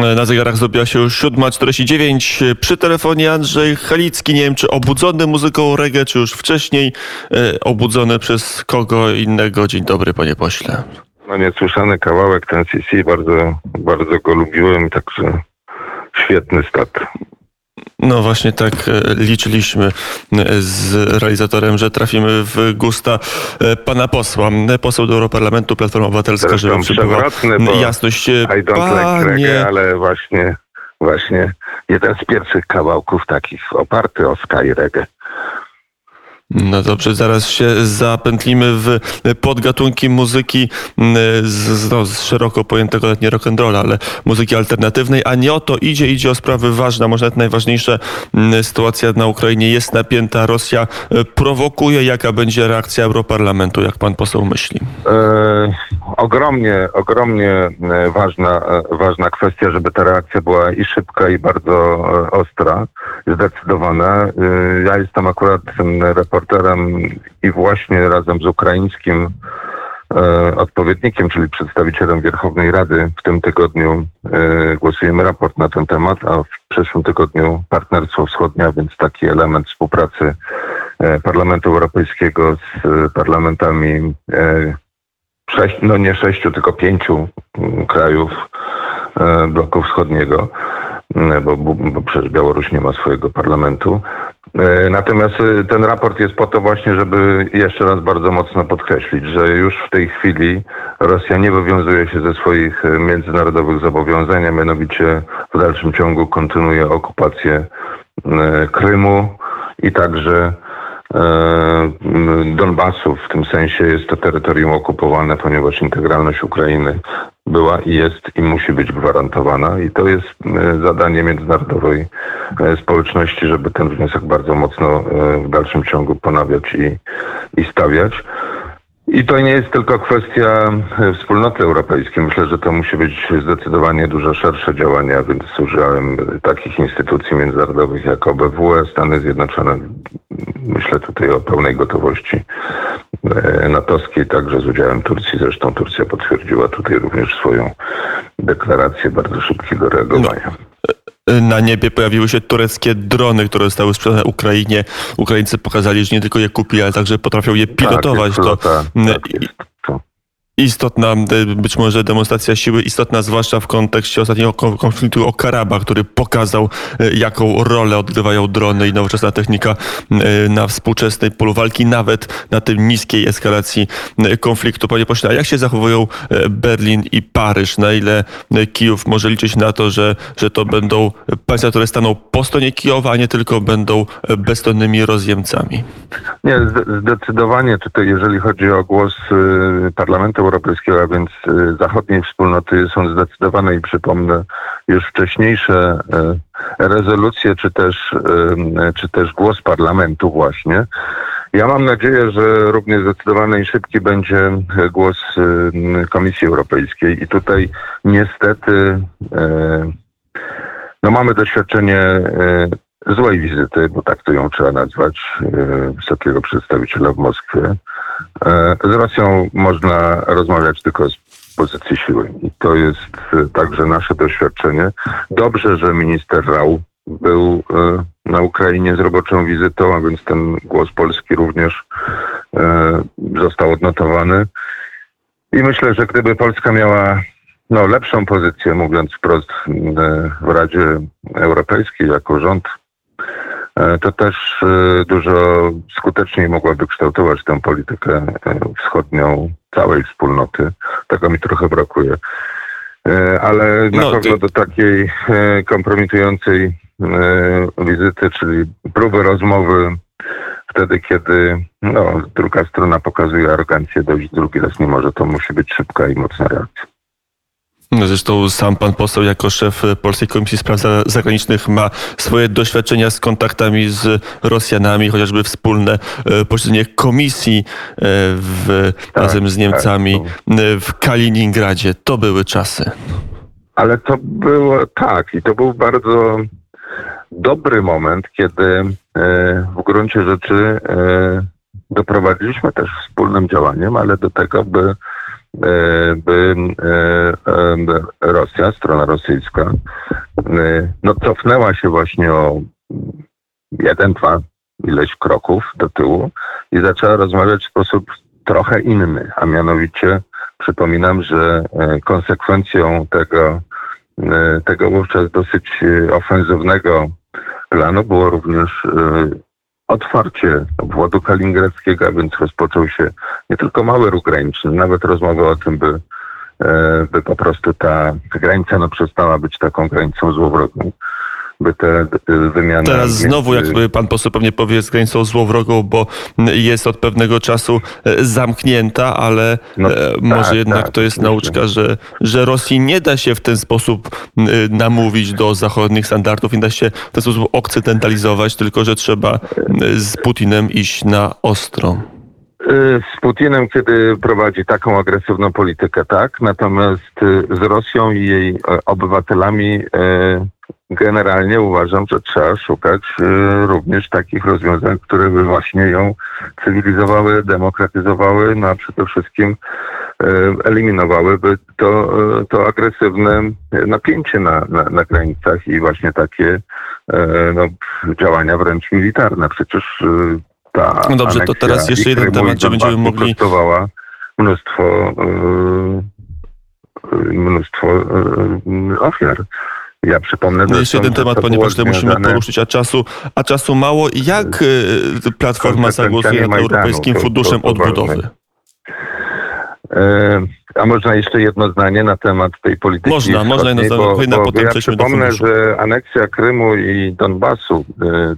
Na zegarach zrobiła się już 7.49. Przy telefonie Andrzej Halicki. Nie wiem, czy obudzony muzyką reggae, czy już wcześniej e, obudzony przez kogo innego. Dzień dobry, panie pośle. No niesłyszany kawałek ten CC, bardzo, bardzo go lubiłem, także świetny stat. No właśnie tak e, liczyliśmy e, z realizatorem, że trafimy w gusta e, pana posła. Poseł do Europarlamentu, Platforma Obywatelska, żeby przybyła jasność. I don't Panie... like reggae, ale właśnie, właśnie jeden z pierwszych kawałków takich oparty o sky reggae. No dobrze, zaraz się zapętlimy w podgatunki muzyki mm, z, no, z szeroko pojętego nawet nie rock'n'rolla, ale muzyki alternatywnej, a nie o to idzie, idzie o sprawy ważne, może nawet najważniejsze. Mm, sytuacja na Ukrainie jest napięta, Rosja e, prowokuje. Jaka będzie reakcja Europarlamentu, jak pan poseł myśli? E, ogromnie, ogromnie e, ważna, e, ważna kwestia, żeby ta reakcja była i szybka, i bardzo ostra, zdecydowana. Ja jestem akurat reporterem reporterem i właśnie razem z ukraińskim e, odpowiednikiem, czyli przedstawicielem Wierchownej Rady w tym tygodniu e, głosujemy raport na ten temat, a w przyszłym tygodniu Partnerstwo Wschodnie, a więc taki element współpracy e, Parlamentu Europejskiego z e, parlamentami e, sześć, no nie sześciu, tylko pięciu krajów e, bloku wschodniego, bo, bo przecież Białoruś nie ma swojego parlamentu. E, natomiast e, ten raport jest po to właśnie, żeby jeszcze raz bardzo mocno podkreślić, że już w tej chwili Rosja nie wywiązuje się ze swoich e, międzynarodowych zobowiązań, a mianowicie w dalszym ciągu kontynuuje okupację Krymu i także Donbasu. W tym sensie jest to terytorium okupowane, ponieważ integralność Ukrainy była i jest i musi być gwarantowana. I to jest zadanie międzynarodowej E, społeczności, żeby ten wniosek bardzo mocno e, w dalszym ciągu ponawiać i, i stawiać. I to nie jest tylko kwestia e, wspólnoty europejskiej. Myślę, że to musi być zdecydowanie dużo szersze działania, więc użyłem takich instytucji międzynarodowych jak OBWE, Stany Zjednoczone. Myślę tutaj o pełnej gotowości natowskiej, także z udziałem Turcji. Zresztą Turcja potwierdziła tutaj również swoją deklarację bardzo szybkiego reagowania. No na niebie pojawiły się tureckie drony, które zostały sprzedane Ukrainie. Ukraińcy pokazali, że nie tylko je kupili, ale także potrafią je pilotować. Tak, to, tak, istotna, e, być może demonstracja siły, istotna zwłaszcza w kontekście ostatniego konfliktu o Karabach, który pokazał, e, jaką rolę odgrywają drony i nowoczesna technika e, na współczesnej polu walki, nawet na tym niskiej eskalacji konfliktu. Panie pośle, a jak się zachowują Berlin i Paryż? Na ile Kijów może liczyć na to, że, że to będą państwa, które staną po stronie Kijowa, a nie tylko będą bezstronnymi rozjemcami? Nie, zdecydowanie, tutaj jeżeli chodzi o głos Parlamentu Europejskiego, a więc y, zachodniej wspólnoty są zdecydowane i przypomnę już wcześniejsze y, rezolucje, czy też, y, czy też głos parlamentu właśnie. Ja mam nadzieję, że równie zdecydowany i szybki będzie głos Komisji Europejskiej i tutaj niestety no mamy doświadczenie złej wizyty, bo tak to ją trzeba nazwać, wysokiego przedstawiciela w Moskwie. E, z Rosją można rozmawiać tylko z pozycji siły. I to jest e, także nasze doświadczenie. Dobrze, że minister Rał był e, na Ukrainie z roboczą wizytą, a więc ten głos Polski również został odnotowany. I myślę, że gdyby Polska miała no, lepszą pozycję, mówiąc wprost, w Radzie Europejskiej jako rząd E, to też e, dużo skuteczniej mogłaby kształtować tę politykę e, wschodnią całej wspólnoty. Tego mi trochę brakuje. Ale na no, pewno do takiej kompromitującej wizyty, czyli próby rozmowy wtedy, kiedy no, druga strona pokazuje arogancję, dojść drugi raz nie może, to musi być szybka i mocna reakcja. No, zresztą sam pan poseł jako szef Polskiej Komisji Spraw Zagranicznych ma swoje doświadczenia z kontaktami z Rosjanami, chociażby wspólne e, posiedzenie komisji e, w, tak, razem z Niemcami tak. w Kaliningradzie. To były czasy. Ale to było tak i to był bardzo dobry moment, kiedy w gruncie rzeczy doprowadziliśmy też wspólnym działaniem, ale do tego, by by Rosja, strona rosyjska, no cofnęła się właśnie o jeden, dwa, ileś kroków do tyłu i zaczęła rozmawiać w sposób trochę inny, a mianowicie przypominam, że konsekwencją tego, tego wówczas dosyć ofensywnego planu było również otwarcie obwodu kaliningradzkiego, a więc rozpoczął się nie tylko mały ruch graniczny, nawet rozmowa o tym, by, e, by po prostu ta granica no, przestała być taką granicą złowrogą by te wymiany... Teraz znowu, jakby pan poseł pewnie powie, z granicą złowrogą, bo jest od pewnego czasu e, zamknięta, ale no, e, może tak, jednak tak, to jest nauczka, że, że Rosji nie da się w ten sposób namówić do zachodnich standardów, nie da się w ten sposób okcydentalizować, tylko że trzeba z Putinem iść na ostro. Z Putinem, kiedy prowadzi taką agresywną politykę, tak. Natomiast z Rosją i jej e, obywatelami generalnie uważam, że trzeba szukać również takich rozwiązań, które by właśnie ją cywilizowały, demokratyzowały, no a przede wszystkim eliminowałyby to, to agresywne napięcie na, na, na granicach i właśnie takie no, działania wręcz militarne. Przecież ta No dobrze, to teraz jeszcze jeden temat, czy będziemy mogli... mnóstwo, mnóstwo ofiar. Ja przypomnę... No jeszcze jeden temat, panie pośle, musimy poruszyć, a czasu, a czasu mało. Jak yy, Platforma zagłosuje nad Europejskim Funduszem Odbudowy? A można jeszcze jedno zdanie na temat tej polityki Można, można jedno zdanie, bo, bo potem ja przypomnę, że aneksja Krymu i Donbasu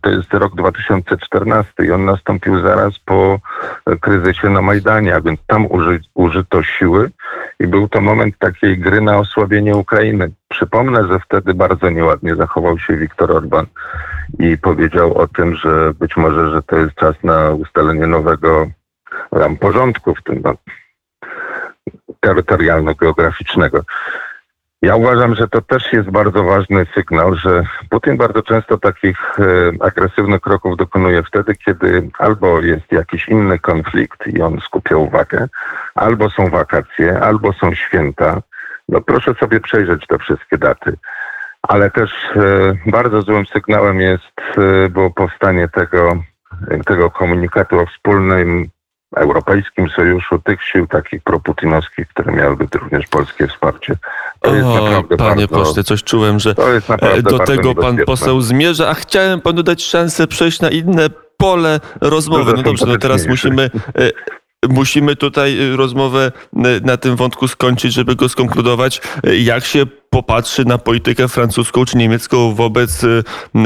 to jest rok 2014 i on nastąpił zaraz po kryzysie na Majdanie, a więc tam uży, użyto siły i był to moment takiej gry na osłabienie Ukrainy. Przypomnę, że wtedy bardzo nieładnie zachował się Viktor Orban i powiedział o tym, że być może, że to jest czas na ustalenie nowego tam porządku w tym terytorialno-geograficznego. Ja uważam, że to też jest bardzo ważny sygnał, że Putin bardzo często takich e, agresywnych kroków dokonuje wtedy, kiedy albo jest jakiś inny konflikt i on skupia uwagę, albo są wakacje, albo są święta. No proszę sobie przejrzeć te wszystkie daty. Ale też e, bardzo złym sygnałem jest e, było powstanie tego, tego komunikatu o wspólnym Europejskim Sojuszu tych sił takich proputinowskich, które miałyby również polskie wsparcie. To jest o, panie bardzo, pośle, coś czułem, że e, do tego pan poseł zmierza, a chciałem panu dać szansę przejść na inne pole rozmowy. No dobrze, no teraz musimy e, musimy tutaj rozmowę e, na tym wątku skończyć, żeby go skonkludować. Jak się popatrzy na politykę francuską czy niemiecką wobec y,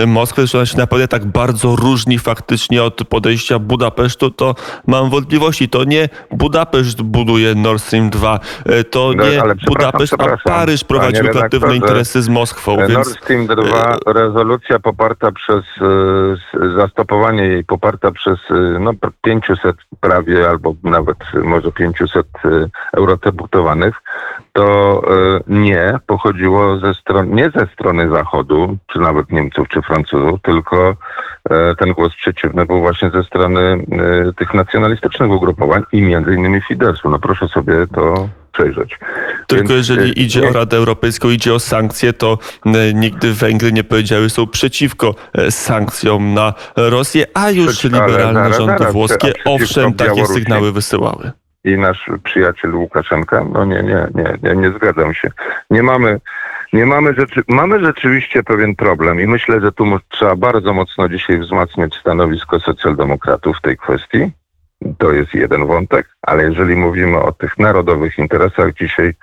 Moskwy, że ona się naprawdę tak bardzo różni faktycznie od podejścia Budapesztu, to mam wątpliwości. To nie Budapeszt buduje Nord Stream 2, y, to no, nie Budapeszt, a Paryż prowadzi lukratywne interesy z Moskwą. Nord więc... Stream 2, y, rezolucja poparta przez, zastopowanie jej poparta przez no, 500 prawie, albo nawet może 500 eurodeputowanych, to nie pochodzi chodziło ze stron, nie ze strony Zachodu, czy nawet Niemców, czy Francuzów, tylko e, ten głos przeciwny był właśnie ze strony e, tych nacjonalistycznych ugrupowań i między innymi Fideszu. No proszę sobie to przejrzeć. Tylko Więc, jeżeli e, idzie nie... o Radę Europejską, idzie o sankcje, to nigdy Węgry nie powiedziały, są przeciwko sankcjom na Rosję, a już Przecież, liberalne rządy włoskie owszem takie sygnały wysyłały i nasz przyjaciel Łukaszenka. No nie, nie, nie, nie, nie zgadzam się. Nie mamy, nie mamy rzeczy, mamy rzeczywiście pewien problem i myślę, że tu trzeba bardzo mocno dzisiaj wzmacniać stanowisko socjaldemokratów w tej kwestii. To jest jeden wątek, ale jeżeli mówimy o tych narodowych interesach dzisiaj,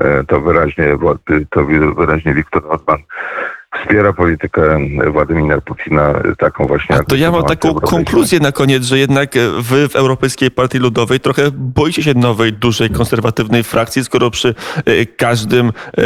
e, to wyraźnie, to wyraźnie Viktor Orban wspiera politykę Władimira Putina taką właśnie. A to ja mam taką konkluzję na koniec, że jednak wy w Europejskiej Partii Ludowej trochę boicie się nowej, dużej, konserwatywnej frakcji, skoro przy e, każdym, e,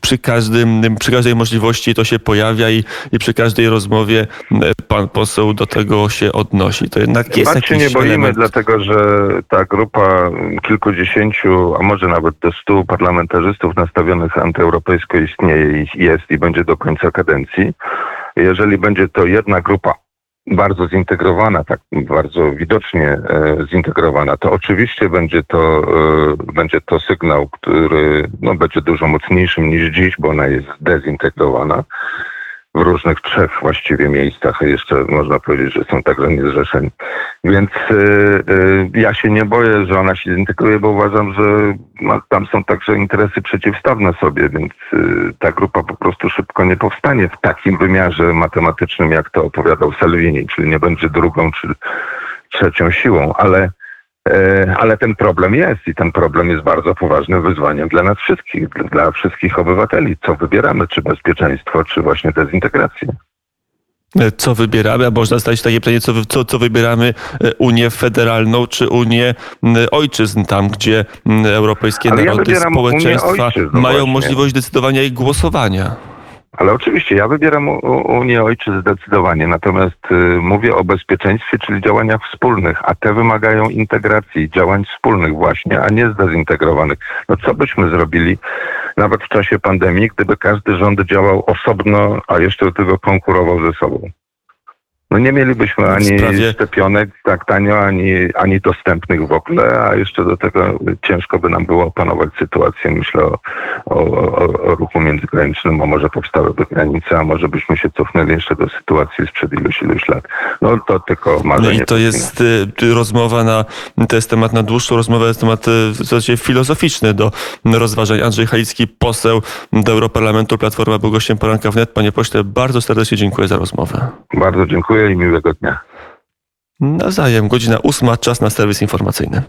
przy każdym, przy każdej możliwości to się pojawia i, i przy każdej rozmowie e, pan poseł do tego się odnosi. To jednak jest Chyba się nie boimy, element... dlatego że ta grupa kilkudziesięciu, a może nawet do stu parlamentarzystów nastawionych antyeuropejsko istnieje i jest i będzie do końca kadencji. Jeżeli będzie to jedna grupa bardzo zintegrowana, tak bardzo widocznie e, zintegrowana, to oczywiście będzie to, e, będzie to sygnał, który no, będzie dużo mocniejszym niż dziś, bo ona jest zdezintegrowana w różnych trzech właściwie miejscach, jeszcze można powiedzieć, że są także niezrzeszeni. Więc y, y, ja się nie boję, że ona się zintegruje, bo uważam, że tam są także interesy przeciwstawne sobie, więc y, ta grupa po prostu szybko nie powstanie w takim wymiarze matematycznym, jak to opowiadał Salvini, czyli nie będzie drugą czy trzecią siłą, ale ale ten problem jest i ten problem jest bardzo poważnym wyzwaniem dla nas wszystkich, dla- wszystkich obywateli. Co wybieramy, czy bezpieczeństwo, czy właśnie dezintegrację. E, Co wybieramy? A można zadać takie pytanie, co, co, co wybieramy? e, Unię federalną czy Unię ojczyzn, tam gdzie europejskie Ale ja narody, Unię społeczeństwa ojczyzn, mają właśnie. możliwość decydowania i głosowania. Ale oczywiście ja wybieram Unię Ojczyzn zdecydowanie, natomiast y, mówię o bezpieczeństwie, czyli działaniach wspólnych, a te wymagają integracji, działań wspólnych właśnie, a nie zdezintegrowanych. No co byśmy zrobili nawet w czasie pandemii, gdyby każdy rząd działał osobno, a jeszcze do tego konkurował ze sobą? No nie mielibyśmy ani sprawie- szczepionek tak tanio, ani, ani dostępnych w ogóle, a jeszcze do tego ciężko by nam było opanować sytuację. Myślę o, o, o, ruchu międzygranicznym, a może powstałyby granice, a może byśmy się cofnęli jeszcze do sytuacji sprzed iluś, iluś lat. No to tylko No marzenie. i to jest y, rozmowa na, to jest temat na dłuższą rozmowę, jest temat y, w zasadzie filozoficzny do rozważań. Andrzej Halicki, poseł do Europarlamentu, Platforma był gościem poranka wnet. Panie pośle, bardzo serdecznie dziękuję za rozmowę. Bardzo dziękuję i miłego dnia. Nawzajem, godzina ósma, czas na serwis informacyjny.